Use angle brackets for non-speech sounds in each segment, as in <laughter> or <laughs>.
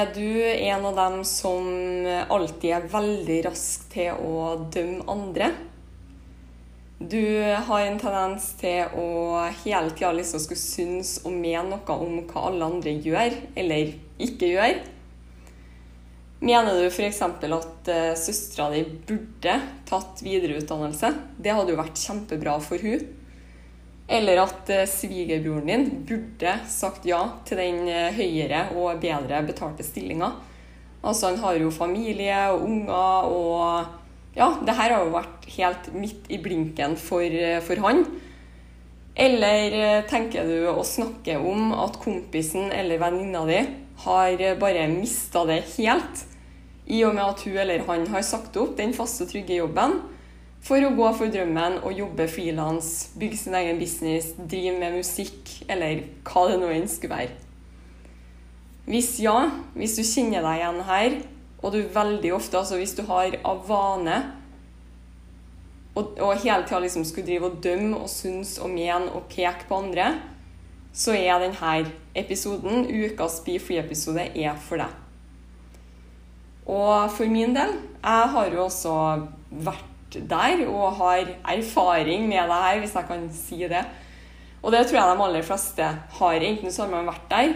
Er du en av dem som alltid er veldig rask til å dømme andre? Du har en tendens til å hele tida liksom skulle synes og mene noe om hva alle andre gjør eller ikke gjør. Mener du f.eks. at uh, søstera di burde tatt videreutdannelse? Det hadde jo vært kjempebra for hun. Eller at eh, svigerbroren din burde sagt ja til den eh, høyere og bedre betalte stillinga. Altså, han har jo familie og unger, og ja, det her har jo vært helt midt i blinken for, eh, for han. Eller tenker du å snakke om at kompisen eller venninna di har bare mista det helt, i og med at hun eller han har sagt opp den faste, trygge jobben for å gå for drømmen og jobbe frilans, bygge sin egen business, drive med musikk, eller hva det nå enn skulle være. Hvis ja, hvis du kjenner deg igjen her, og du veldig ofte, altså hvis du har av vane og, og hele tida liksom skulle drive og dømme og synes og mene og peke på andre, så er denne episoden, ukas Be Free-episode, er for deg. Og for min del, jeg har jo også vært der og har erfaring med det her, hvis jeg kan si det. Og det tror jeg de aller fleste har. Enten så har man vært der,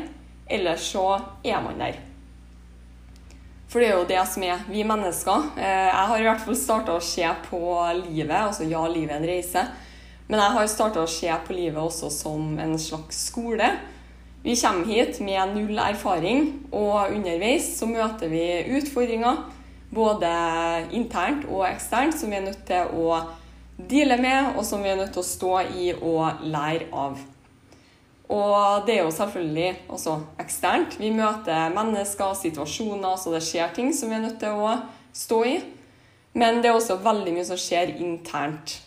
eller så er man der. For det er jo det som er vi mennesker. Eh, Jeg har i hvert fall starta å se på livet, altså ja, livet er en reise. Men jeg har starta å se på livet også som en slags skole. Vi kommer hit med null erfaring, og underveis så møter vi utfordringer. Både internt og eksternt, som vi er nødt til å deale med, og som vi er nødt til å stå i og lære av. Og det er jo selvfølgelig også eksternt. Vi møter mennesker, situasjoner, så det skjer ting som vi er nødt til å stå i. Men det er også veldig mye som skjer internt.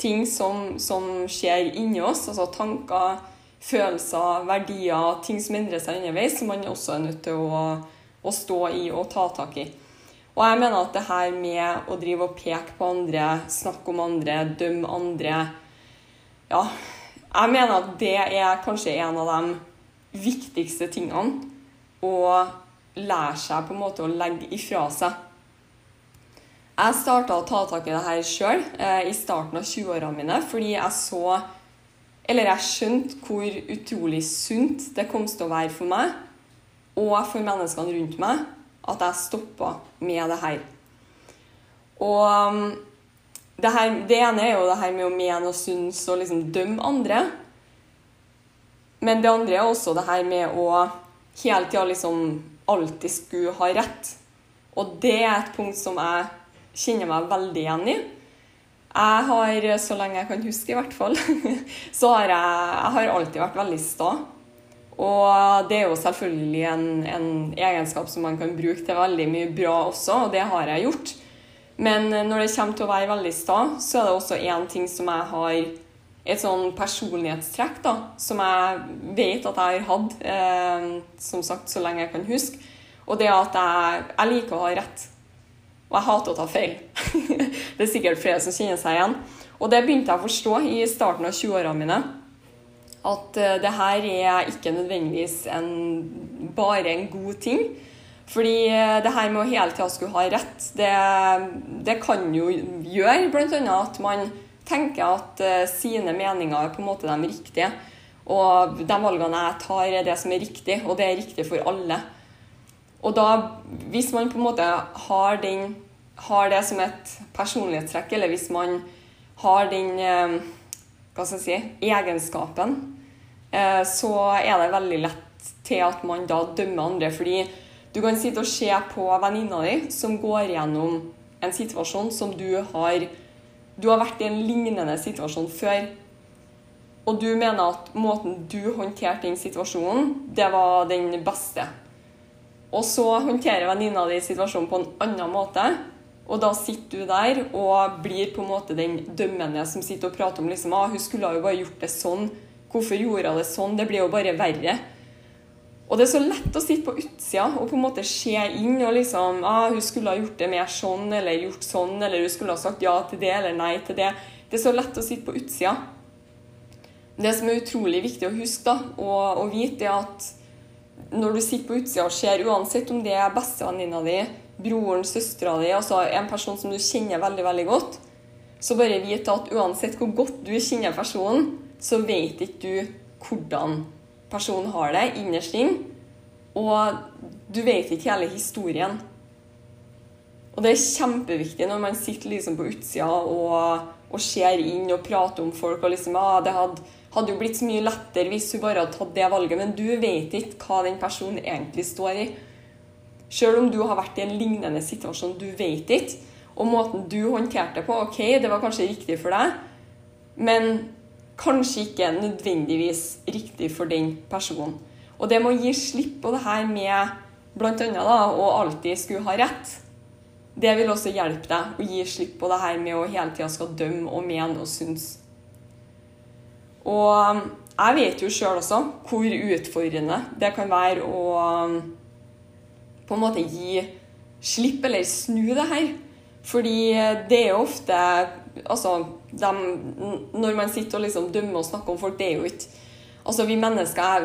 Ting som, som skjer inni oss, altså tanker, følelser, verdier, ting som endrer seg underveis, som man også er nødt til å, å stå i og ta tak i. Og jeg mener at det her med å drive og peke på andre, snakke om andre, dømme andre Ja, jeg mener at det er kanskje en av de viktigste tingene å lære seg på en måte å legge ifra seg. Jeg starta å ta tak i det her sjøl eh, i starten av 20-årene mine fordi jeg så Eller jeg skjønte hvor utrolig sunt det kom til å være for meg og for menneskene rundt meg at jeg stoppa med det her. Og um, det, her, det ene er jo det her med å mene og synes og liksom dømme andre. Men det andre er også det her med å hele tida liksom alltid skulle ha rett. Og det er et punkt som jeg kjenner meg veldig igjen i. Jeg har, så lenge jeg kan huske i hvert fall, <laughs> så har jeg, jeg har alltid vært veldig sta. Og det er jo selvfølgelig en, en, egenskap som man kan bruke til veldig mye bra også, og det har jeg gjort. Men når det kommer til å være veldig sta, så er det også én ting som jeg har et sånn personlighetstrekk da, som jeg vet at jeg har hatt, eh, som sagt, så lenge jeg kan huske. Og det er at jeg, jeg liker å ha rett. Og jeg hater å ta feil. <laughs> det er sikkert flere som kjenner seg igjen. Og det begynte jeg å forstå i starten av 20-årene mine. At uh, det her er ikke nødvendigvis en, bare en god ting. Fordi uh, det her med å hele tida skulle ha rett, det, det kan jo gjøre bl.a. at man tenker at uh, sine meninger er på en måte de riktige. Og de valgene jeg tar, er det som er riktig, og det er riktig for alle. Og da, hvis man på en måte har, den, har det som et personlighetstrekk, eller hvis man har den eh, hva skal jeg si, egenskapen, eh, så er det veldig lett til at man da dømmer andre. Fordi du kan sitte og se på venninna di som går gjennom en situasjon som du har du har vært i en lignende situasjon før, og du mener at måten du håndterte den situasjonen, det var den beste. Og så håndterer venninna di situasjonen på en annen måte, og da sitter du der og blir på en måte den dømmende som sitter og prater om liksom, ah, hun skulle jo bare gjort det sånn. Hvorfor gjorde hun det sånn? Det blir jo bare verre. Og det er så lett å sitte på utsida og på en måte se inn og liksom ah, Hun skulle ha gjort det mer sånn eller gjort sånn, eller hun skulle ha sagt ja til det eller nei til det. Det er så lett å sitte på utsida. Det som er utrolig viktig å huske da, og, og vite, er at når du sitter på utsida og ser, uansett om det er bestevenninna di, broren, søstera di, altså en person som du kjenner veldig, veldig godt, så bare vite at uansett hvor godt du kjenner personen, så vet ikke du hvordan personen har det innerst inne. Og du vet ikke hele historien. Og det er kjempeviktig når man sitter liksom på utsida og, og ser inn og prater om folk og liksom ah, det hadde, hadde jo blitt så mye lettere hvis hun bare hadde tatt det valget, men du vet ikke hva den personen egentlig står i. Selv om du har vært i en lignende situasjon, du vet ikke. Og måten du håndterte det på, ok, det var kanskje riktig for deg, men kanskje ikke nødvendigvis riktig for den personen. Og det med å gi slipp på det her med bl.a. å alltid skulle ha rett, det vil også hjelpe deg å gi slipp på det her med å hele tida skal dømme og mene og synes. Og jeg vet jo sjøl også hvor utfordrende det kan være å på en måte gi slipp eller snu det her. Fordi det er jo ofte Altså, de, når man sitter og liksom dømmer og snakker om folk, det er jo ikke Altså, vi mennesker er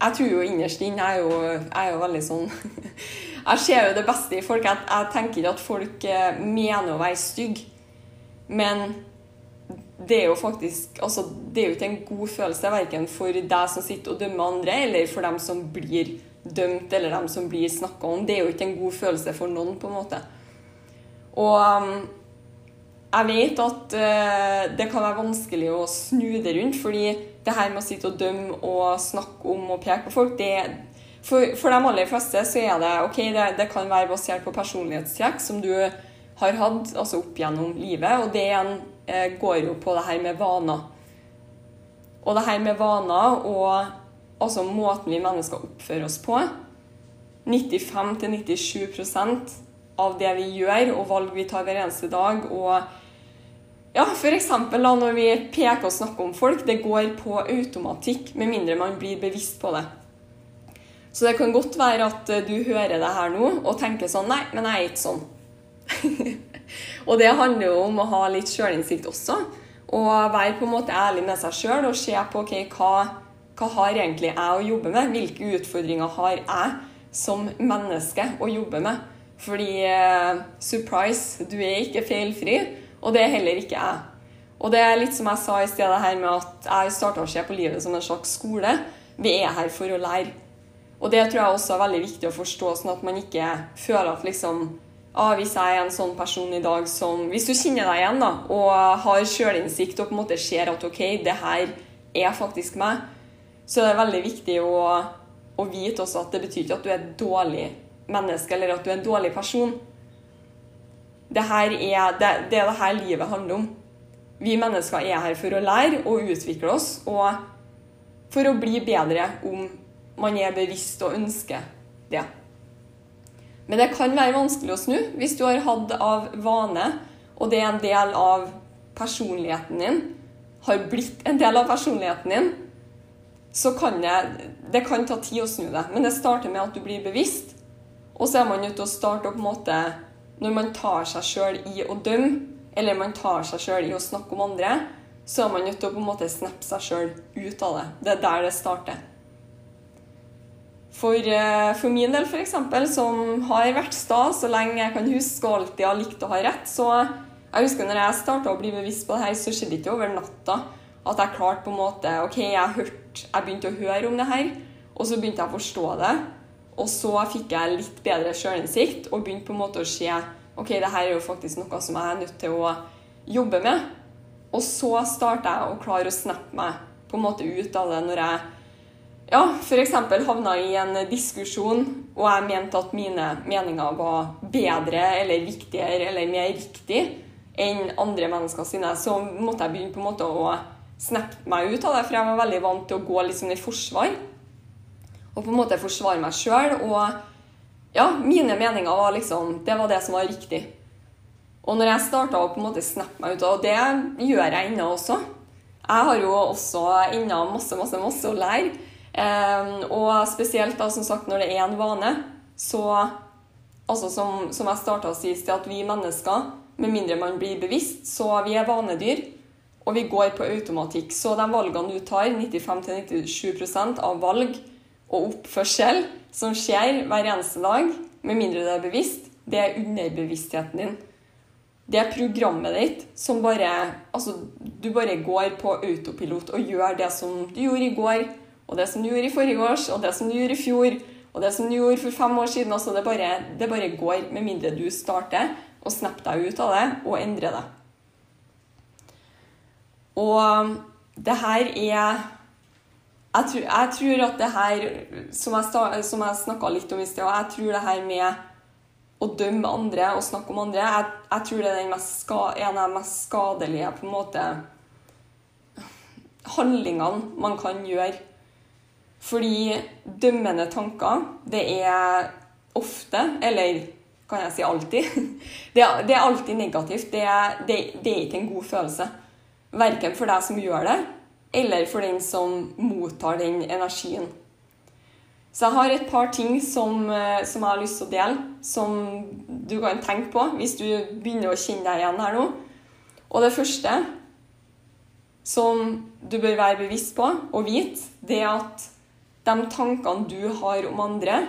Jeg tror jo innerst inne jeg er jo, veldig sånn <laughs> Jeg ser jo det beste i folk. Jeg, jeg tenker at folk eh, mener å være stygge. Men det er jo faktisk altså, Det er jo ikke en god følelse verken for deg som sitter og dømmer andre, eller for dem som blir dømt, eller dem som blir snakka om. Det er jo ikke en god følelse for noen, på en måte. Og um, jeg vet at uh, det kan være vanskelig å snu det rundt, fordi det her med å sitte og dømme og snakke om og peke på folk, det for, for de aller fleste så er det ok, det, det kan være basert på personlighetstrekk som du har hatt altså opp gjennom livet, og det igjen uh, går jo på det her med vaner. Og det her med vaner og altså måten vi mennesker oppfører oss på 95-97 av det vi gjør og valg vi tar hver eneste dag. Og ja, f.eks. når vi peker og snakker om folk, det går på automatikk, med mindre man blir bevisst på det. Så det kan godt være at du hører det her nå og tenker sånn Nei, men jeg er ikke sånn. <laughs> og det handler jo om å ha litt sjølinnsikt også. Og være på en måte ærlig med seg sjøl og se på okay, hva hva har egentlig jeg å jobbe med? Hvilke utfordringer har jeg som menneske å jobbe med? Fordi eh, surprise, du er ikke feilfri, og det er heller ikke jeg. Og det er litt som jeg sa i stedet her med at jeg starta å se på livet som en slags skole. Vi er her for å lære. Og det tror jeg også er veldig viktig å forstå, sånn at man ikke føler at liksom ah, Hvis jeg er en sånn person i dag som Hvis du kjenner deg igjen da, og har sjølinnsikt og på en måte ser at ok, det her er faktisk meg, så det er veldig viktig å, å vite også at det betyr ikke at du er dårlig menneske eller at du er en dårlig person. Det, er, det, det er det her livet handler om. Vi mennesker er her for å lære og utvikle oss, og for å bli bedre om man er bevisst og ønsker det. Men det kan være vanskelig å snu hvis du har hatt av vane, og det er en del av personligheten din, har blitt en del av personligheten din, så kan det, det kan ta tid å snu det. Men det starter med at du blir bevisst. Og så er man nødt til å starte opp måte Når man tar seg sjøl i å dømme, eller man tar seg sjøl i å snakke om andre, så er man nødt til å på en måte snappe seg sjøl ut av det. Det er der det starter. For, eh, for min del, f.eks., som har vært sta så lenge jeg kan huske og alltid har likt å ha rett, så jeg husker når jeg starta å bli bevisst på det her, så skjedde det ikke over natta at jeg klarte på en måte OK, jeg, hørt, jeg begynte å høre om det her, og så begynte jeg å forstå det. Og så fikk jeg litt bedre sjølinnsikt og begynte på en måte å se OK, det her er jo faktisk noe som jeg er nødt til å jobbe med. Og så starta jeg å klare å snappe meg på en måte ut av det når jeg ja, f.eks. havna i en diskusjon, og jeg mente at mine meninger var bedre eller viktigere eller mer riktig enn andre mennesker sine, så måtte jeg begynne på en måte å snappe meg ut av det, for jeg var veldig vant til å gå liksom i forsvar. Og på en måte forsvare meg sjøl. Og ja, mine meninger var liksom Det var det som var riktig. Og når jeg starta å på en måte snappe meg ut, og det gjør jeg ennå også Jeg har jo også ennå masse, masse, masse å lære. Eh, og spesielt da, som sagt, når det er en vane, så Altså som, som jeg starta å si, at vi mennesker, med mindre man blir bevisst, så vi er vanedyr. Og vi går på automatikk. Så de valgene du tar, 95-97% av valg og oppførsel som skjer hver eneste dag, med mindre det er bevisst, det er underbevisstheten din. Det er programmet ditt som bare Altså, du bare går på autopilot og gjør det som du gjorde i går, og det som du gjorde i forrige års, og det som du gjorde i fjor, og det som du gjorde for fem år siden. Altså, det bare, det bare går, med mindre du starter og snapper deg ut av det og endrer det. Og det her er jeg tror, jeg tror, at det her, som jeg, som jeg snakka litt om i sted, jeg tror det her med å dømme andre og snakke om andre, jeg, jeg tror det er mest, en av de mest skadelige på en måte handlingene man kan gjøre. Fordi dømmende tanker, det er ofte, eller kan jeg si alltid <laughs> Det er, det er alltid negativt. Det er, det, det er ikke en god følelse. Verken for deg som gjør det, eller for den som mottar den energien. Så jeg har et par ting som, eh, som, jeg har lyst til å dele, som du kan tenke på hvis du begynner å kjenne deg igjen her nå. Og det første som du bør være bevisst på og vite, det er at de tankene du har om andre,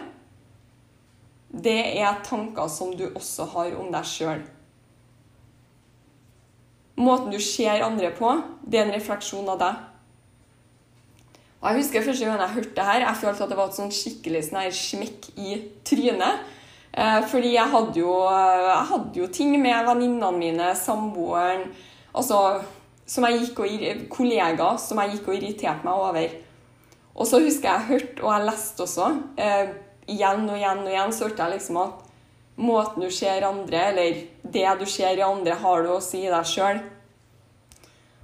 det er tanker som du også har om deg sjøl. Måten du ser andre på, det er en refleksjon av deg. Og Jeg husker første gang jeg hørte det her, jeg følte at det var et sånn skikkelig smekk i trynet. Eh, fordi jeg hadde jo, jeg hadde jo ting med venninnene mine, samboeren altså, som jeg gikk og, Kollegaer som jeg gikk og irriterte meg over. Og så husker jeg hørte, og jeg leste også, eh, igjen og igjen og igjen, så hørte jeg liksom at måten du ser andre, eller det du ser i andre, har du også i deg sjøl.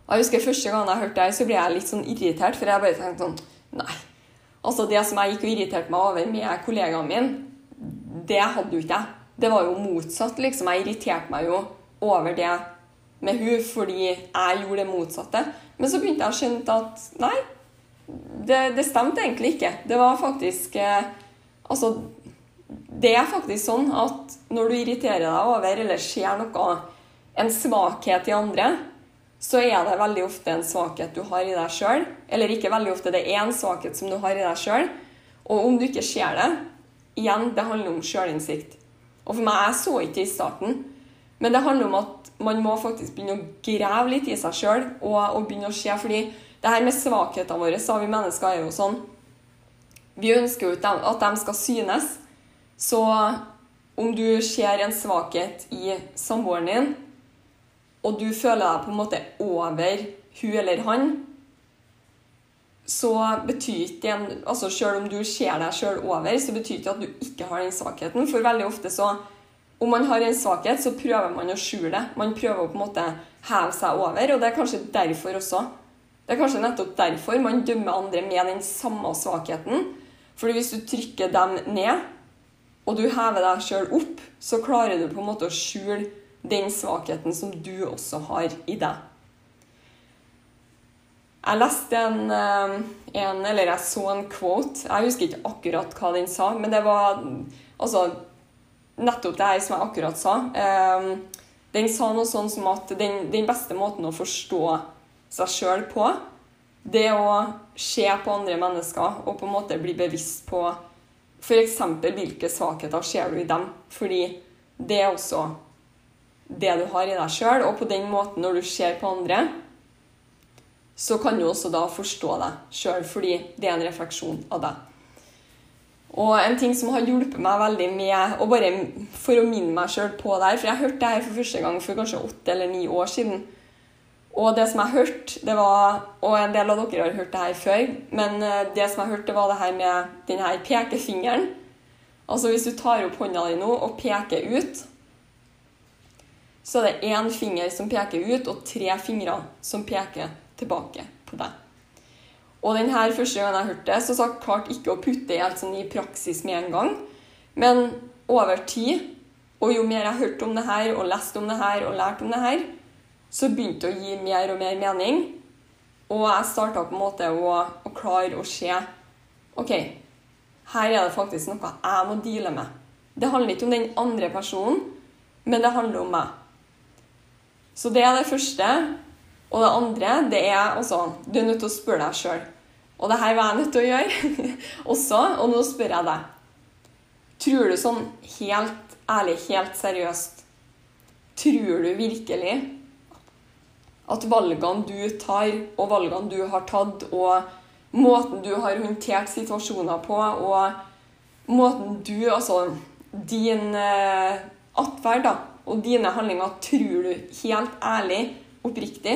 Og jeg husker Første gang jeg hørte det, så ble jeg litt sånn irritert, for jeg bare tenkte sånn Nei. Altså, det som jeg gikk og irriterte meg over med kollegaen min, det hadde jo ikke jeg. Det var jo motsatt, liksom. Jeg irriterte meg jo over det med hun fordi jeg gjorde det motsatte. Men så begynte jeg å skjønne at nei, det, det stemte egentlig ikke. Det var faktisk eh, Altså, det er faktisk sånn at når du irriterer deg over eller ser noe, en svakhet i andre, så er det veldig ofte en svakhet du har i deg sjøl. Eller ikke veldig ofte, det er en svakhet som du har i deg sjøl. Og om du ikke ser det Igjen, det handler om sjølinnsikt. Og for meg, jeg så ikke det i starten. Men det handler om at man må faktisk begynne å grave litt i seg sjøl og, og, begynne å se. fordi det her med svakhetene våre, sa vi mennesker, er jo sånn Vi ønsker jo at de skal synes. Så om du ser en svakhet i samboeren din, og du føler deg på en måte over hun eller han, så betyr ikke det altså Selv om du ser deg sjøl over, så betyr ikke at du ikke har den svakheten. For veldig ofte så Om man har en svakhet, så prøver man å skjule det. Man prøver å på en måte heve seg over, og det er kanskje derfor også. Det er kanskje nettopp derfor man dømmer andre med den samme svakheten. Fordi hvis du trykker dem ned, og du hever deg sjøl opp, så klarer du på en måte å skjule den svakheten som du også har i deg. Jeg leste en, eh, en, Eller jeg så en quote. Jeg husker ikke akkurat hva den sa, men det var altså nettopp det her som jeg akkurat sa. Eh, den sa noe sånn som at den, den beste måten å forstå seg sjøl på, det å se på andre mennesker og på en måte bli bevisst på f.eks. hvilke svakheter ser du i dem. Fordi det er også det du har i deg sjøl, og på den måten, når du ser på andre, så kan du også da forstå deg sjøl, fordi det er en refleksjon av deg. Og en ting som har hjulpet meg veldig med og bare for å minne meg sjøl på det her For jeg hørte det her for første gang for kanskje åtte eller ni år siden. Og det som jeg hørte, det var Og en del av dere har hørt det her før, men eh, det som jeg hørte, var det her med denne pekefingeren. Altså hvis du tar opp hånda di nå og peker ut, så er det én finger som peker ut, og tre fingre som peker tilbake på deg. Og den her første gangen jeg hørte det, så sa jeg klart ikke å putte det helt sånn i praksis med en gang. Men over tid, og jo mer jeg hørte om det her, og leste om det her, og lærte om det her, så begynte det å gi mer og mer mening. Og jeg starta på en måte å, å klare å se OK, her er det faktisk noe jeg må deale med. Det handler ikke om den andre personen, men det handler om meg. Så det er det første. Og det andre, det er altså Du er nødt til å spørre deg sjøl. Og det her var jeg nødt til å gjøre <laughs> også, og nå spør jeg deg. Tror du sånn helt ærlig, helt seriøst Tror du virkelig at valgene du tar, og valgene du har tatt, og måten du har håndtert situasjoner på, og måten du Altså din eh, atferd, da, og dine handlinger, tror du helt ærlig, oppriktig,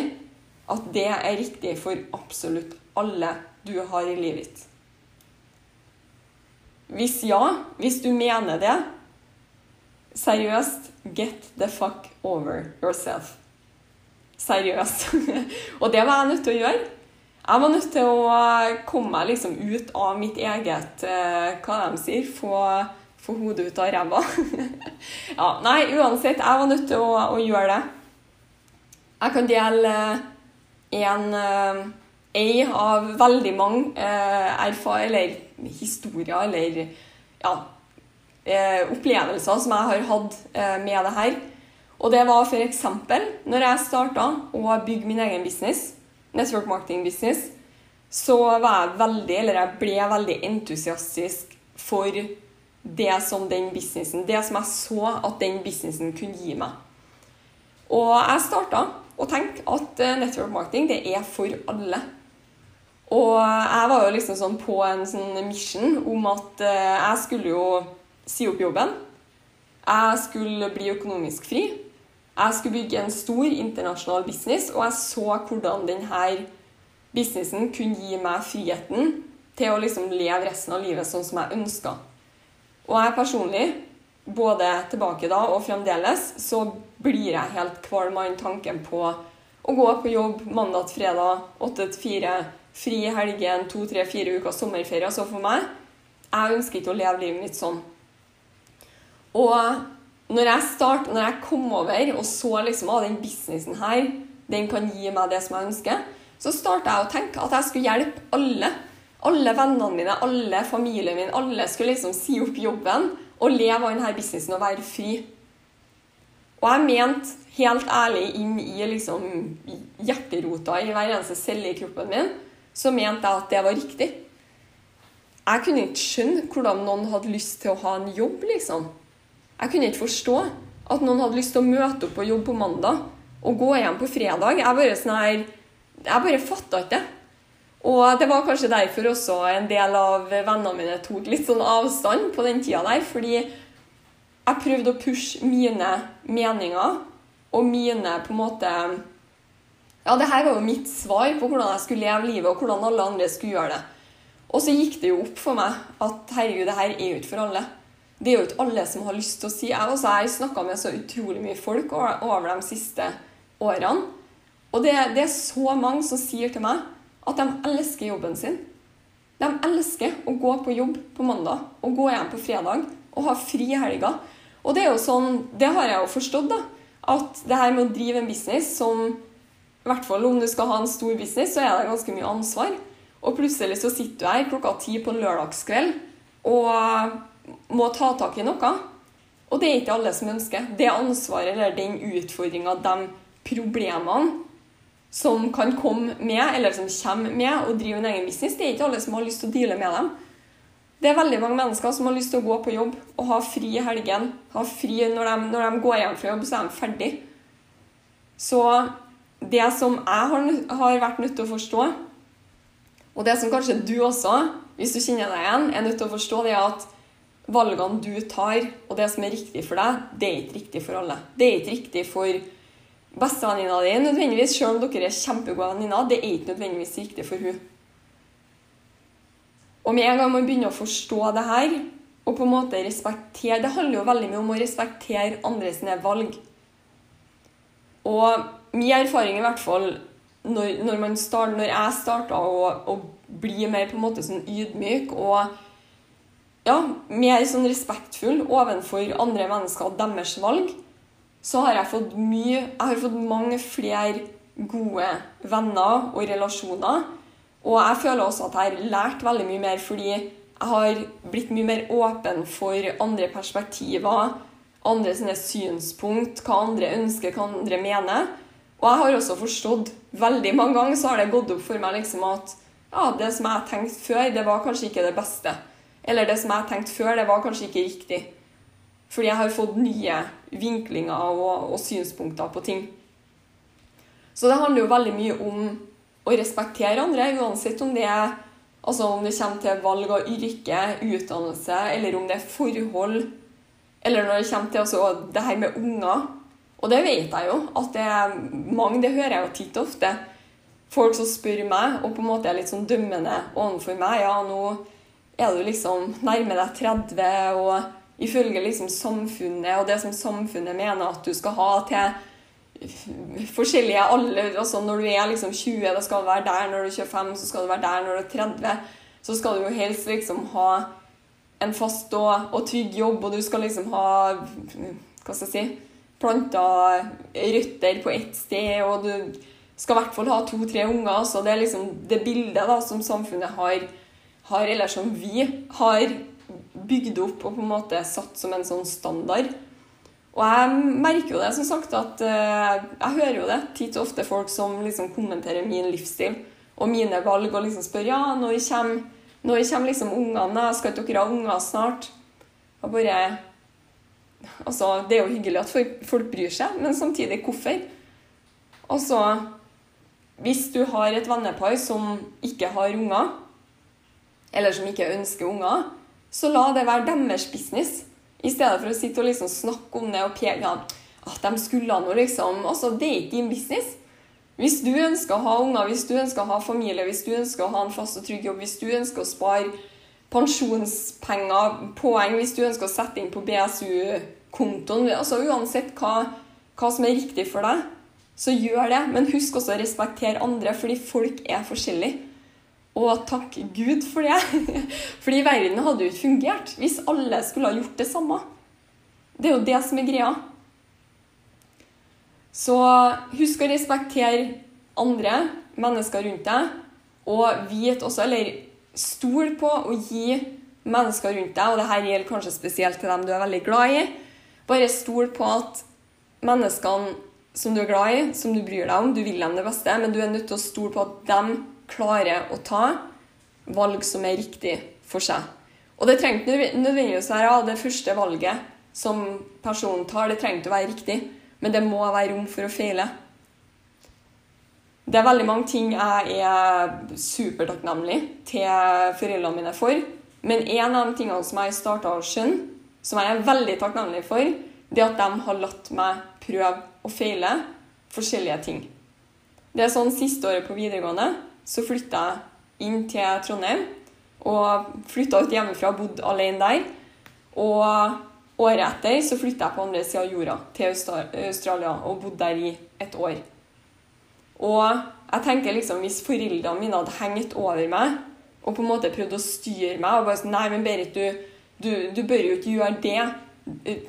at det er riktig for absolutt alle du har i livet ditt? Hvis ja, hvis du mener det, seriøst, get the fuck over yourself. Seriøst. <laughs> og det var jeg nødt til å gjøre. Jeg var nødt til å komme meg liksom ut av mitt eget eh, Hva de sier? Få, få hodet ut av ræva. <laughs> ja, nei, uansett. Jeg var nødt til å, å gjøre det. Jeg kan dele en eh, ei av veldig mange eh, erfar eller historier eller ja, eh, opplevelser som jeg har hatt eh, med det her. Og det var f.eks. når jeg starta å bygge min egen business, network marketing business, så var jeg veldig, eller jeg ble veldig entusiastisk for det som den businessen, det som jeg så at den businessen kunne gi meg. Og jeg starta å tenke at eh, network marketing det er for alle. Og jeg var jo liksom sånn på en sånn mission om at eh, jeg skulle jo si opp jobben. Jeg skulle bli økonomisk fri. Jeg skulle bygge en stor internasjonal business, og jeg så hvordan denne businessen kunne gi meg friheten til å liksom leve resten av livet sånn som jeg ønska. Og jeg personlig, både tilbake da og fremdeles, så blir jeg helt kvalm av tanken på å gå på jobb mandag til fredag, åtte til fire, fri i helgen, to, tre, fire uker sommerferie. Så for meg, jeg ønsker ikke å leve livet mitt sånn. Og når jeg start, når jeg kom over og så liksom at den businessen her, den kan gi meg det som jeg ønsker, så starta jeg å tenke at jeg skulle hjelpe alle. Alle vennene mine, alle familien min, alle skulle liksom si opp jobben og leve av denne businessen og være fri. Og jeg mente helt ærlig inn i liksom hjerterota i hver eneste celle i kroppen min, så mente jeg at det var riktig. Jeg kunne ikke skjønne hvordan noen hadde lyst til å ha en jobb, liksom. Jeg kunne ikke forstå at noen hadde lyst til å møte opp på jobb på mandag og gå hjem på fredag. Jeg bare sånn bare fatta ikke det. Og det var kanskje derfor også en del av vennene mine tok litt sånn avstand på den tida der. Fordi jeg prøvde å pushe mine meninger og mine på en måte Ja, det her var jo mitt svar på hvordan jeg skulle leve livet, og hvordan alle andre skulle gjøre det. Og så gikk det jo opp for meg at herregud, det her er jo ikke for alle det er jo ikke alle som har lyst til å si Jeg har snakka med så utrolig mye folk over de siste årene. Og det, det, er så mange som sier til meg at de elsker jobben sin. De elsker å gå på jobb på mandag og gå hjem på fredag og ha fri i helga. Og det er jo sånn, det har jeg jo forstått, da. At det her med å drive en business som i hvert fall om du skal ha en stor business, så er det ganske mye ansvar. Og plutselig så sitter du her klokka ti på en lørdagskveld og må ta tak i noe. Og det er ikke alle som ønsker. Det ansvaret eller den utfordringa, de problemene som kan komme med, eller som kommer med og drive en egen business, det er ikke alle som har lyst til å deale med dem. Det er veldig mange mennesker som har lyst til å gå på jobb og ha fri i helgen. Ha fri når de, når de går hjem fra jobb, så er de ferdig. Så det som jeg har, har vært nødt til å forstå, og det som kanskje du også, hvis du kjenner deg igjen, er nødt til å forstå, det er at valgene du tar, og det som er riktig for deg, det er ikke riktig for alle. Det er ikke riktig for bestevenninna di nødvendigvis, selv om dere er kjempegode venninner. Det er ikke nødvendigvis riktig for hun. Og med en gang man begynner å forstå det her, og på en måte respektere Det handler jo veldig mye om å respektere andre sine valg. Og min erfaring i hvert fall når, når, start, når jeg starta å, å, bli mer på en måte sånn ydmyk og ja, mer sånn respektfull overfor andre mennesker og deres valg, så har jeg fått mye Jeg har fått mange flere gode venner og relasjoner. Og jeg føler også at jeg har lært veldig mye mer fordi jeg har blitt mye mer åpen for andre perspektiver, andre sine synspunkt, hva andre ønsker, hva andre mener. Og jeg har også forstått veldig mange ganger så har det gått opp for meg liksom at ja, det som jeg tenkte før, det var kanskje ikke det beste. Eller det som jeg tenkte før, det var kanskje ikke riktig. Fordi jeg har fått nye vinklinger og, og synspunkter på ting. Så det handler jo veldig mye om å respektere andre, uansett om det er altså om det kommer til valg av yrke, utdannelse, eller om det er forhold, eller når det kommer til altså, det her med unger. Og det vet jeg jo, at det er mange, det hører jeg jo titt og ofte. Folk som spør meg, og på en måte er litt sånn dømmende overfor meg. Ja, nå er du liksom nærmer deg 30, og ifølge liksom samfunnet og det som samfunnet mener at du skal ha til forskjellige alle, altså Når du er liksom 20, da skal du være der. Når du er 25, så skal du være der. Når du er 30, så skal du jo helst liksom ha en fast og, og trygg jobb, og du skal liksom ha Hva skal jeg si planta røtter på ett sted, og du skal i hvert fall ha to-tre unger. Så det er liksom det bildet da, som samfunnet har, har, eller som vi har bygd opp og på en måte satt som en sånn standard. Og jeg merker jo det, som sagt, at uh, jeg hører jo det titt og ofte folk som liksom kommenterer min livsstil og mine valg og liksom spør ja, når kommer, når kommer liksom ungene? Skal ikke dere ha unger snart? Og bare Altså, det er jo hyggelig at folk bryr seg, men samtidig hvorfor? Altså, hvis du har et vennepar som ikke har unger, eller som ikke ønsker unger, så la det være deres business. I stedet for å sitte og liksom snakke om det og peke ja, at de skulle noe, liksom. Altså, det er ikke din business. Hvis du ønsker å ha unger, hvis du ønsker å ha familie, hvis du ønsker å ha en fast og trygg jobb, hvis du ønsker å spare pensjonspenger, poeng, hvis du ønsker å sette inn på BSU-kontoen altså Uansett hva, hva, som er riktig for deg, så gjør det. Men husk også å respektere andre, fordi folk er forskjellige. Og takk Gud for det. <laughs> fordi verden hadde jo ikke fungert hvis alle skulle ha gjort det samme. Det er jo det som er greia. Så husk å respektere andre mennesker rundt deg, og vit også, eller Stol på å gi mennesker rundt deg, og dette gjelder kanskje spesielt til dem du er veldig glad i. Bare stol på at menneskene som du er glad i, som du bryr deg om, du vil dem det beste, men du er nødt til å stole på at de klarer å ta valg som er riktig for seg. Og det trenger ikke nødvendigvis være ja, det første valget som personen tar, det trenger ikke å være riktig, men det må være rom for å feile. Det er veldig mange ting jeg er supertakknemlig til foreldrene mine for. Men en av de tingene som jeg starta å skjønne, som jeg er veldig takknemlig for, det er at de har latt meg prøve og feile forskjellige ting. Det er sånn Siste året på videregående så flytta jeg inn til Trondheim. Og flytta ut hjemmefra og bodde alene der. Og året etter så flytta jeg på andre sida av jorda, til Australia, og bodde der i et år. Og jeg tenker liksom, hvis foreldrene mine hadde hengt over meg og på en måte prøvd å styre meg og bare sånn Nei, men Berit, du, du, du bør jo ikke gjøre det.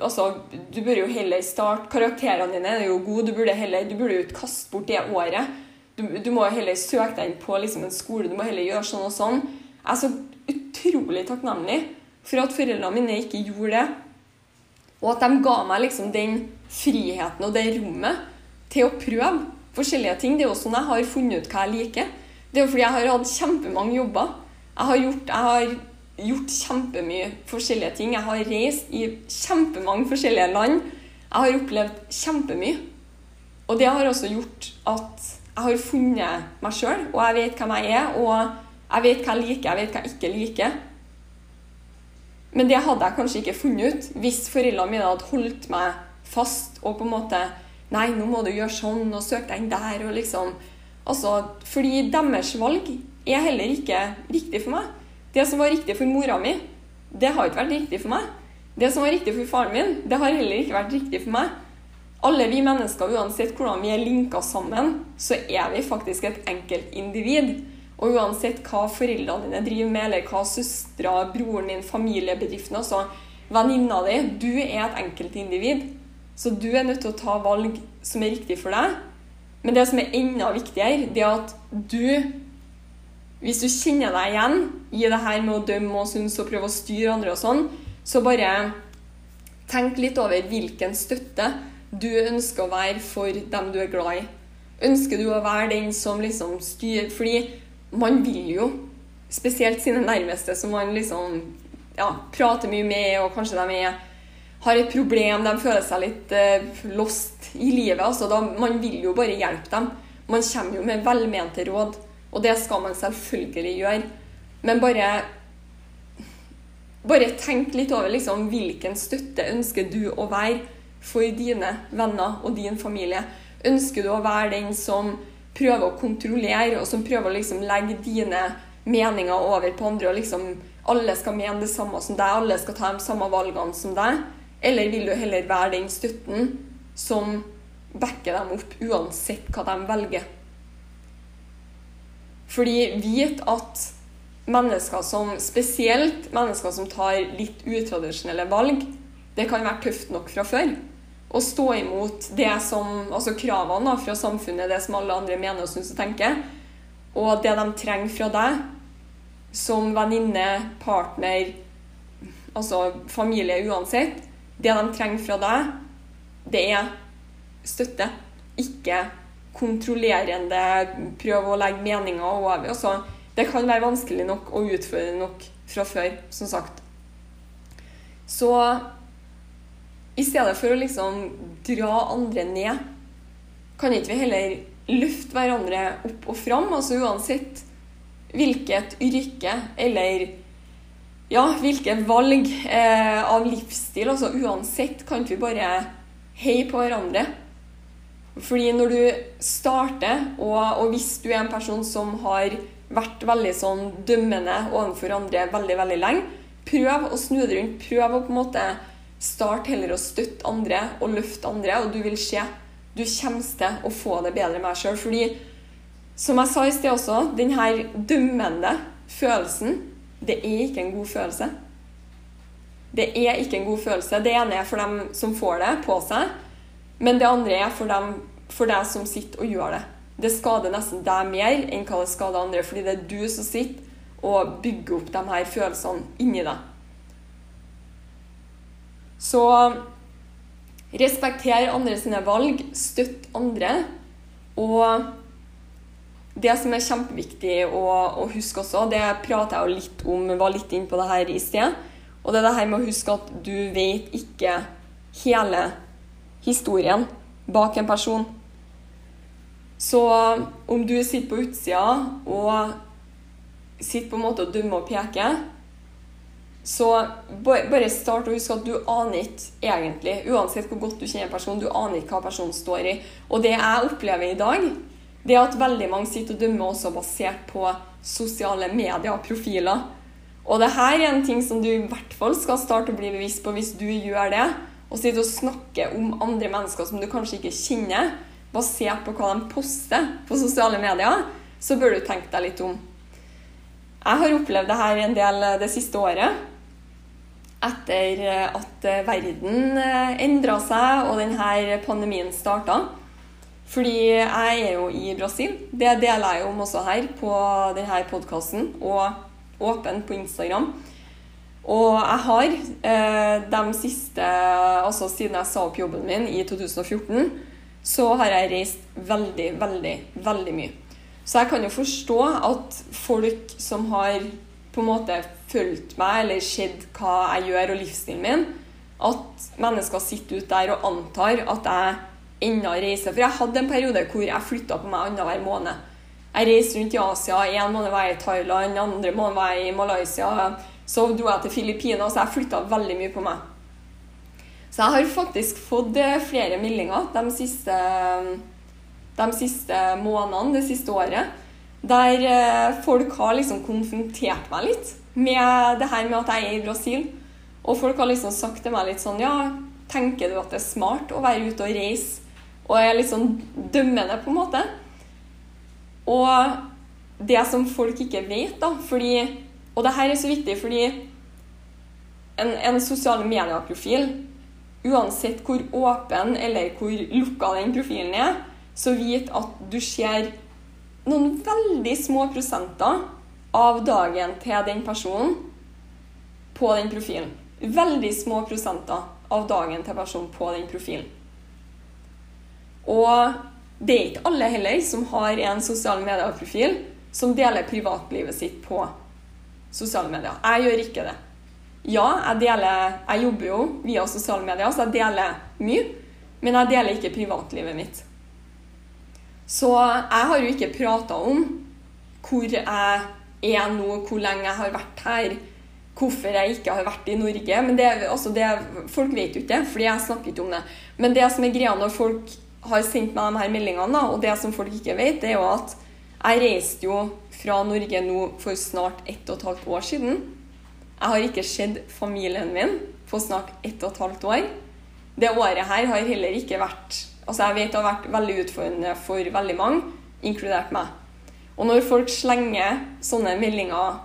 Altså, du bør jo heller starte Karakterene dine er jo gode. Du burde, heller, du burde jo ikke kaste bort det året. Du, du må heller søke deg inn på liksom, en skole. Du må heller gjøre sånn og sånn. Jeg er så utrolig takknemlig for at foreldrene mine ikke gjorde det. Og at de ga meg liksom den friheten og det rommet til å prøve forskjellige ting. Det er jo sånn jeg har funnet ut hva jeg liker. Det er jo fordi jeg har hatt kjempemange jobber. Jeg har gjort, jeg har gjort kjempemye forskjellige ting. Jeg har reist i kjempemange forskjellige land. Jeg har opplevd kjempemye. Og det har også gjort at jeg har funnet meg sjøl, og jeg vet hvem jeg er. Og jeg vet hva jeg liker, jeg vet hva jeg ikke liker. Men det hadde jeg kanskje ikke funnet ut hvis foreldrene mine hadde holdt meg fast og på en måte Nei, nå må du gjøre sånn, og søke deg inn der, og liksom Altså, fordi deres valg er heller ikke riktig for meg. Det som var riktig for mora mi, det har ikke vært riktig for meg. Det som var riktig for faren min, det har heller ikke vært riktig for meg. Alle vi mennesker, uansett hvordan vi er linka sammen, så er vi faktisk et enkelt individ. Og uansett hva foreldrene dine driver med, eller hva søstera, broren din, familiebedriften, altså venninna di Du er et enkeltindivid. Så du er nødt til å ta valg som er riktig for deg. Men det som er enda viktigere, det er at du Hvis du kjenner deg igjen i det her med å dømme og synes og prøve å styre andre og sånn, så bare tenk litt over hvilken støtte du ønsker å være for dem du er glad i. Ønsker du å være den som liksom styrer Fordi man vil jo, spesielt sine nærmeste, som man liksom ja, prater mye med, og kanskje de er, har et problem, de føler seg litt eh, lost i livet. Altså, da, man vil jo bare hjelpe dem. Man kommer jo med velmente råd, og det skal man selvfølgelig gjøre. Men bare bare tenk litt over liksom, hvilken støtte ønsker du å være for dine venner og din familie. Ønsker du å være den som prøver å kontrollere, og som prøver å liksom legge dine meninger over på andre, og liksom alle skal mene det samme som deg, alle skal ta de samme valgene som deg? Eller vil du heller være den støtten som backer dem opp uansett hva de velger? Fordi vit at mennesker som Spesielt mennesker som tar litt utradisjonelle valg, det kan være tøft nok fra før. Å stå imot det som, altså kravene da, fra samfunnet, det som alle andre mener og syns og tenker, og det de trenger fra deg som venninne, partner, altså familie uansett, det de trenger fra deg, det er støtte. Ikke kontrollerende prøve å legge meninger over. Altså, det kan være vanskelig nok og utfordrende nok fra før, som sagt. Så i stedet for å liksom dra andre ned, kan ikke vi heller løfte hverandre opp og fram? Altså uansett hvilket yrke eller ja, hvilke valg eh, av livsstil. altså Uansett kan ikke vi bare heie på hverandre. Fordi når du starter, og, og, hvis du er en person som har vært veldig sånn dømmende overfor andre veldig veldig lenge, prøv å snu det rundt. Prøv å på en måte starte heller å støtte andre og løfte andre, og du vil se. Du kommer til å få det bedre med deg sjøl. Fordi, som jeg sa i sted også, denne dømmende følelsen, det er ikke en god følelse. Det er ikke en god følelse. Det ene er for dem som får det på seg. Men det andre er for, dem, for deg som sitter og gjør det. Det skader nesten deg mer enn hva det skader andre, fordi det er du som sitter og bygger opp de her følelsene inni deg. Så respekter andre sine valg, støtt andre. Og det som er kjempeviktig å, å huske også, det prata jeg jo litt om, var litt inn på det her i sted. Og det er det her med å huske at du vet ikke hele historien bak en person. Så om du sitter på utsida og sitter på en måte og dømmer og peker, så bare start å huske at du aner ikke egentlig, uansett hvor godt du kjenner personen, du aner ikke hva personen står i. Og det jeg opplever i dag, det er at veldig mange sitter og dømmer også basert på sosiale medier og profiler. Og det her er en ting som du i hvert fall skal starte å bli bevisst på hvis du gjør det og sitter og snakker om andre mennesker som du kanskje ikke kjenner, basert på hva de poster på sosiale medier, så bør du tenke deg litt om. Jeg har opplevd det her en del det siste året. Etter at verden endra seg og denne pandemien starta. Fordi jeg er jo i Brasil. Det deler jeg om også her på denne podkasten og åpen på Instagram. Og jeg har eh, de siste Altså siden jeg sa opp jobben min i 2014, så har jeg reist veldig, veldig, veldig mye. Så jeg kan jo forstå at folk som har på en måte fulgt meg eller sett hva jeg gjør og livsstilen min, at mennesker sitter ute der og antar at jeg ennå reiser. For jeg hadde en periode hvor jeg flytta på meg annenhver måned. Jeg reiste rundt i Asia. En måned var jeg i Thailand, andre måned var jeg i Malaysia. Så dro jeg til Filippinene, så jeg flytta veldig mye på meg. Så jeg har faktisk fått eh, flere meldinger de siste, de siste månedene, det siste året, der eh, folk har liksom konfrontert meg litt med det her med at jeg er i Brasil. Og folk har liksom sagt til meg litt sånn Ja, tenker du at det er smart å være ute og reise, og er litt sånn dømmende, på en måte. Og det som folk ikke vet, da, fordi Og det her er så viktig, fordi en, en sosiale medieprofil, uansett hvor åpen eller hvor lukka den profilen er, så vit at du ser noen veldig små prosenter av dagen til den personen på den profilen. Veldig små prosenter av dagen til personen på den profilen. Og det er ikke alle heller som har en sosiale medier-profil som deler privatlivet sitt på sosiale medier. Jeg gjør ikke det. Ja, jeg deler Jeg jobber jo via sosiale medier, så jeg deler mye. Men jeg deler ikke privatlivet mitt. Så jeg har jo ikke prata om hvor jeg er nå, hvor lenge jeg har vært her, hvorfor jeg ikke har vært i Norge. Men det, altså det, folk vet jo ikke det, fordi jeg snakker ikke om det. Men det som er greia når folk har sendt meg de her meldingene, og det som folk ikke vet, det er jo at jeg reiste jo fra Norge nå for snart ett og et halvt år siden. Jeg har ikke sett familien min på snart ett og et halvt år. Det året her har heller ikke vært Altså Jeg vet det har vært veldig utfordrende for veldig mange, inkludert meg. Og når folk slenger sånne meldinger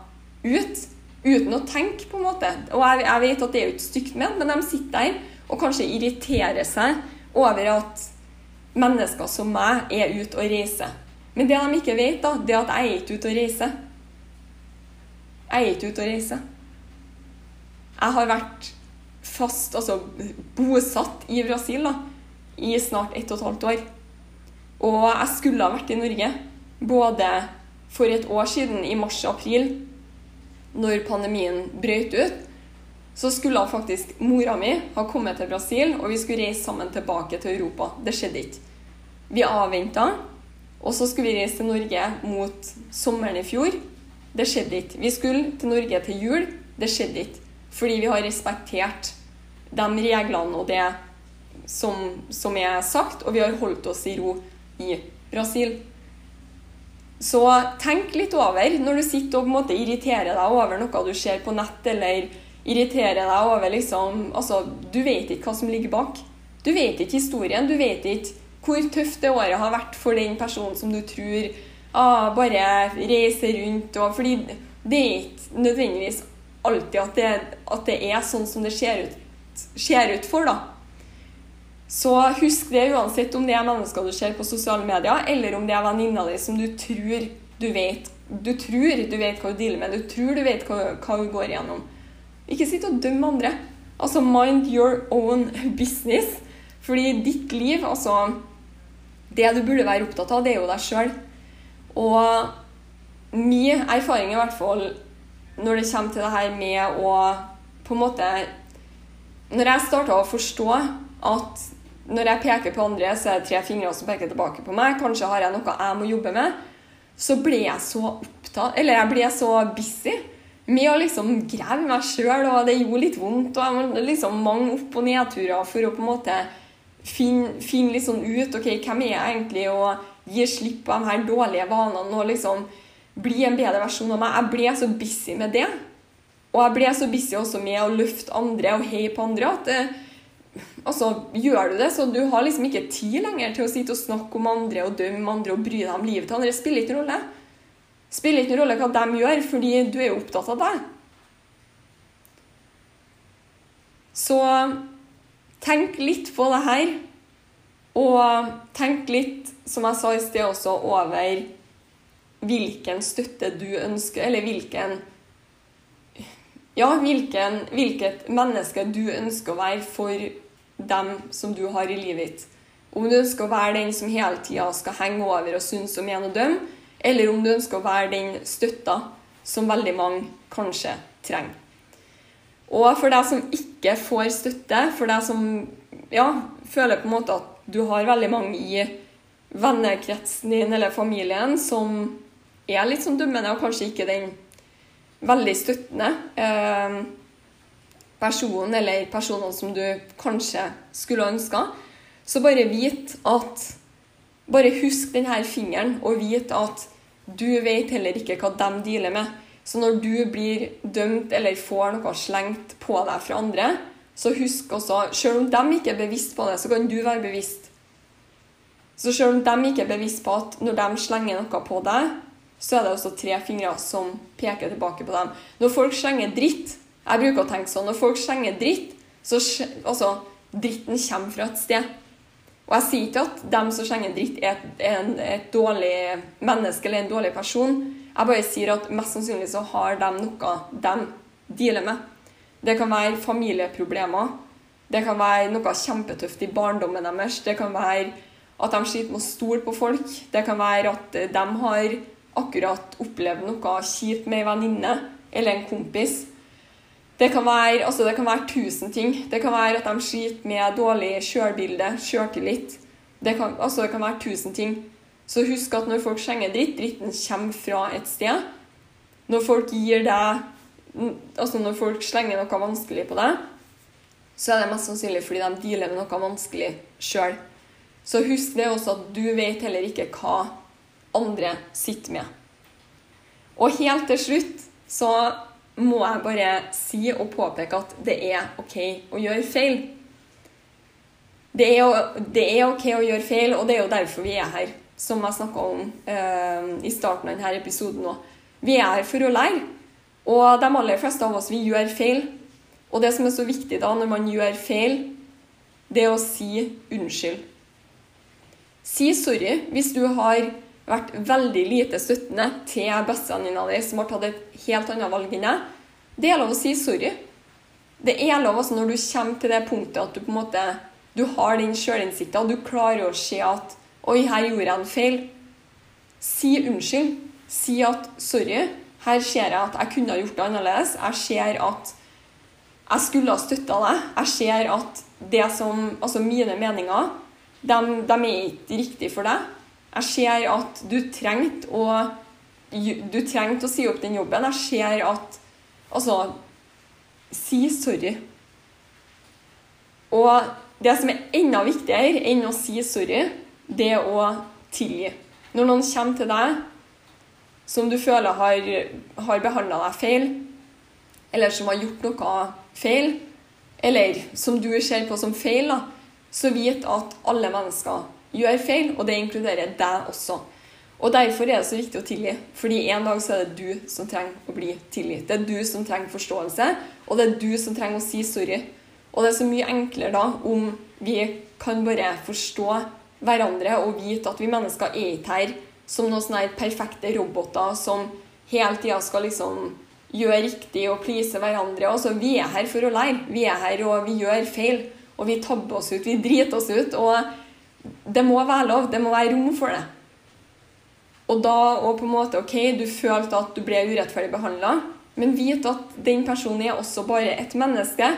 ut uten å tenke, på en måte Og jeg, jeg vet at det er jo ikke stygt ment, men de sitter der og kanskje irriterer seg over at mennesker som meg er ute og reiser. Men det de ikke vet, da, det er at jeg er ikke ute og reiser. Jeg er ikke ute og reiser. Jeg har vært fast, altså bosatt i Brasil da, i snart ett og et halvt år. Og jeg skulle ha vært i Norge både for et år siden, i mars-april, når pandemien brøt ut. Så skulle faktisk mora mi ha kommet til Brasil, og vi skulle reise sammen tilbake til Europa. Det skjedde ikke. Vi avventa, og så skulle vi reise til Norge mot sommeren i fjor. Det skjedde ikke. Vi skulle til Norge til jul. Det skjedde ikke. Fordi vi har respektert de reglene og det som, som er sagt, og vi har holdt oss i ro i Brasil. Så tenk litt over når du sitter og på en måte irriterer deg over noe du ser på nett, eller irriterer deg over liksom Altså, du vet ikke hva som ligger bak. Du vet ikke historien. Du vet ikke hvor tøft det året har vært for den personen som du tror ah, bare reiser rundt og Fordi det er ikke nødvendigvis alltid at det, at det er sånn som det ser ut, ut for, da. Så husk det uansett om det er mennesker du ser på sosiale medier, eller om det er venninna di som du tror du vet Du tror du vet hva hun dealer med, du tror du vet hva, hva hun går igjennom. Ikke sitt og døm andre. Altså mind your own business. Fordi ditt liv, altså Det du burde være opptatt av, det er jo deg sjøl. Og min erfaring i hvert fall når det kommer til det her med å på en måte Når jeg starta å forstå at når jeg peker på andre, så er det tre fingre som peker tilbake på meg, kanskje har jeg noe jeg må jobbe med, så ble jeg så opptatt Eller jeg ble så busy med å liksom grave meg sjøl, og det gjorde litt vondt. Og jeg var liksom mange opp- og nedturer for å på en måte finne, finne litt sånn ut ok, hvem er jeg egentlig, og gi slipp på de her dårlige vanene. og liksom bli en bedre versjon av meg. Jeg ble så busy med det. Og jeg ble så busy også med å løfte andre og heie på andre at det, så gjør du det, så du har liksom ikke tid lenger til å sitte og snakke om andre og dømme andre og bry deg om livet til andre. Det spiller ikke noen rolle. Spiller ikke noen rolle hva de gjør, fordi du er jo opptatt av deg. Så tenk litt på det her. Og tenk litt, som jeg sa i sted også, over hvilken støtte du ønsker, eller hvilken Ja, hvilken, hvilket menneske du ønsker å være for dem som du har i livet ditt. Om du ønsker å være den som hele tida skal henge over og synes og mene og dømme, eller om du ønsker å være den støtta som veldig mange kanskje trenger. Og for deg som ikke får støtte, for deg som ja, føler på en måte at du har veldig mange i vennekretsen din eller familien som er litt sånn dømmende, og kanskje ikke den veldig støttende eh, personen eller personene som du kanskje skulle ønska. Så bare vit at Bare husk denne fingeren, og vit at du vet heller ikke hva de dealer med. Så når du blir dømt eller får noe slengt på deg fra andre, Så husk også, selv om de ikke er bevisst på det, så kan du være bevisst. Så selv om de ikke er bevisst på at når de slenger noe på deg, så er det også tre fingre som peker tilbake på dem. Når folk slenger dritt Jeg bruker å tenke sånn. Når folk slenger dritt, så altså, dritten kommer fra et sted. Og jeg sier ikke at dem som slenger dritt, er et, en, et dårlig menneske eller en dårlig person. Jeg bare sier at mest sannsynlig så har de noe de dealer med. Det kan være familieproblemer. Det kan være noe kjempetøft i barndommen deres. Det kan være at de sliter med å stole på folk. Det kan være at de har akkurat opplevd noe kjipt med ei venninne eller en kompis. Det kan, være, altså det kan være tusen ting. Det kan være at de sliter med dårlig sjølbilde, sjøltillit. Det, kan, altså det kan være tusen ting. Så husk at når folk slenger dritt, dritten kommer fra et sted. Når folk gir deg Altså når folk slenger noe vanskelig på deg, så er det mest sannsynlig fordi de dealer med noe vanskelig sjøl. Så husk det også at du vet heller ikke hva andre sitter med. Og helt til slutt så må jeg bare si og påpeke at det er OK å gjøre feil. Det er, det er OK å gjøre feil, og det er jo derfor vi er her, som jeg snakka om eh, i starten av denne episoden òg. Vi er her for å lære, og de aller fleste av oss vi gjør feil. Og det som er så viktig da når man gjør feil, det er å si unnskyld. Si sorry hvis du har vært veldig lite støttende til bestevenninna di som har tatt et helt annet valg enn deg. Det er lov å si sorry. Det er lov altså når du kommer til det punktet at du på en måte du har den sjølinnsikta, du klarer å se at Oi, her gjorde jeg en feil. Si unnskyld. Si at sorry, her ser jeg at jeg kunne ha gjort det annerledes. Jeg ser at jeg skulle ha støtta deg. Jeg ser at det som Altså mine meninger, de, de er ikke riktige for deg. Jeg ser at du trengte å Du trengte å si opp den jobben. Jeg ser at Altså Si sorry. Og det som er enda viktigere enn å si sorry, det er å tilgi. Når noen kommer til deg som du føler har, har behandla deg feil, eller som har gjort noe feil, eller som du ser på som feil, da, så vit at alle mennesker gjør feil, og det inkluderer deg også. Og Derfor er det så viktig å tilgi. Fordi en dag så er det du som trenger å bli tilgitt. Det er du som trenger forståelse, og det er du som trenger å si sorry. Og det er så mye enklere da om vi kan bare forstå hverandre og vite at vi mennesker er ikke her som noen sånne perfekte roboter som hele tida skal liksom gjøre riktig og please hverandre. Altså, vi er her for å lære. Vi er her og vi gjør feil. Og vi tabber oss ut, vi driter oss ut. Og det må være lov. Det må være rom for det. Og da og på en måte, ok, du følte at du ble urettferdig behandla, men vit at den personen er også bare et menneske.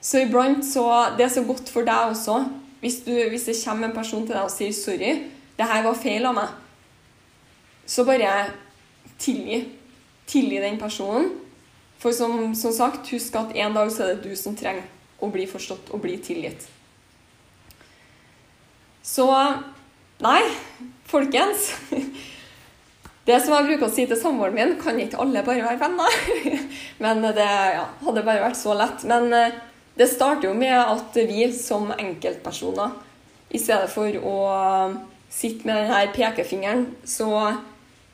Så iblant så Det er så godt for deg også hvis, du, hvis det kommer en person til deg og sier 'sorry, det her var feil av meg', så bare tilgi. Tilgi den personen. For som, som sagt, husk at en dag så er det du som trenger å bli forstått og bli tilgitt. Så Nei, folkens. Det som jeg bruker å si til samboeren min, kan ikke alle bare være venner. Men det ja, hadde bare vært så lett. Men eh, det starter jo med at vi som enkeltpersoner, i stedet for å sitte med denne pekefingeren, så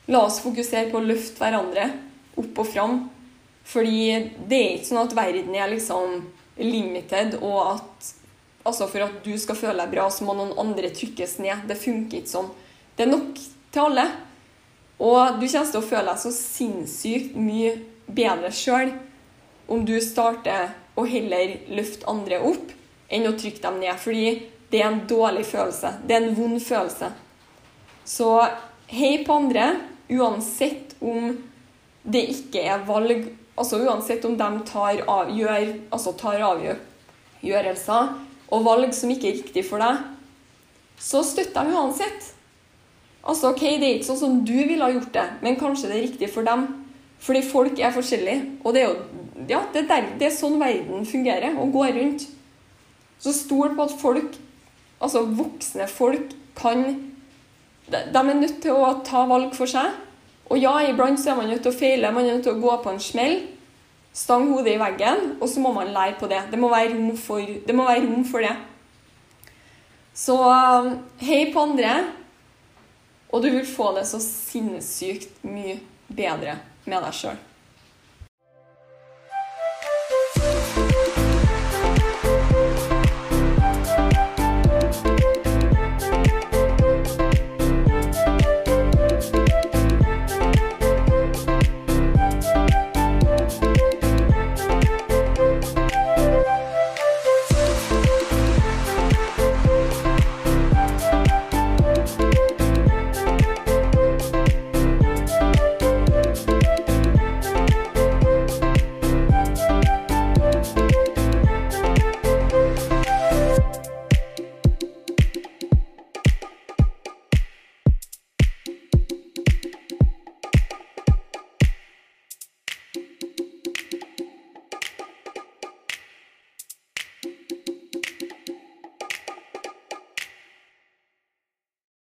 la oss fokusere på å løfte hverandre opp og fram. Fordi det er ikke sånn at verden er liksom limited, og at altså for at du skal føle deg bra, så må noen andre trykkes ned. Det funker ikke sånn. Det er nok til alle. Og du kommer til å føle deg så sinnssykt mye bedre sjøl om du starter å heller løfte andre opp enn å trykke dem ned. Fordi det er en dårlig følelse. Det er en vond følelse. Så hei på andre, uansett om det ikke er valg Altså uansett om de tar, av, gjør, altså tar avgjørelser og valg som ikke er riktig for deg, så støtter de uansett. Altså, ok, Det er ikke sånn som du ville ha gjort det, men kanskje det er riktig for dem. Fordi folk er forskjellige. Og det er jo ja, det er, der, det er sånn verden fungerer, og går rundt. Så stol på at folk, altså voksne folk, kan De er nødt til å ta valg for seg. Og ja, iblant så er man nødt til å feile, man er nødt til å gå på en smell. Stang hodet i veggen, og så må man lære på det. Det må være rom for det. Være rom for det. Så um, hei på andre, og du vil få det så sinnssykt mye bedre med deg sjøl.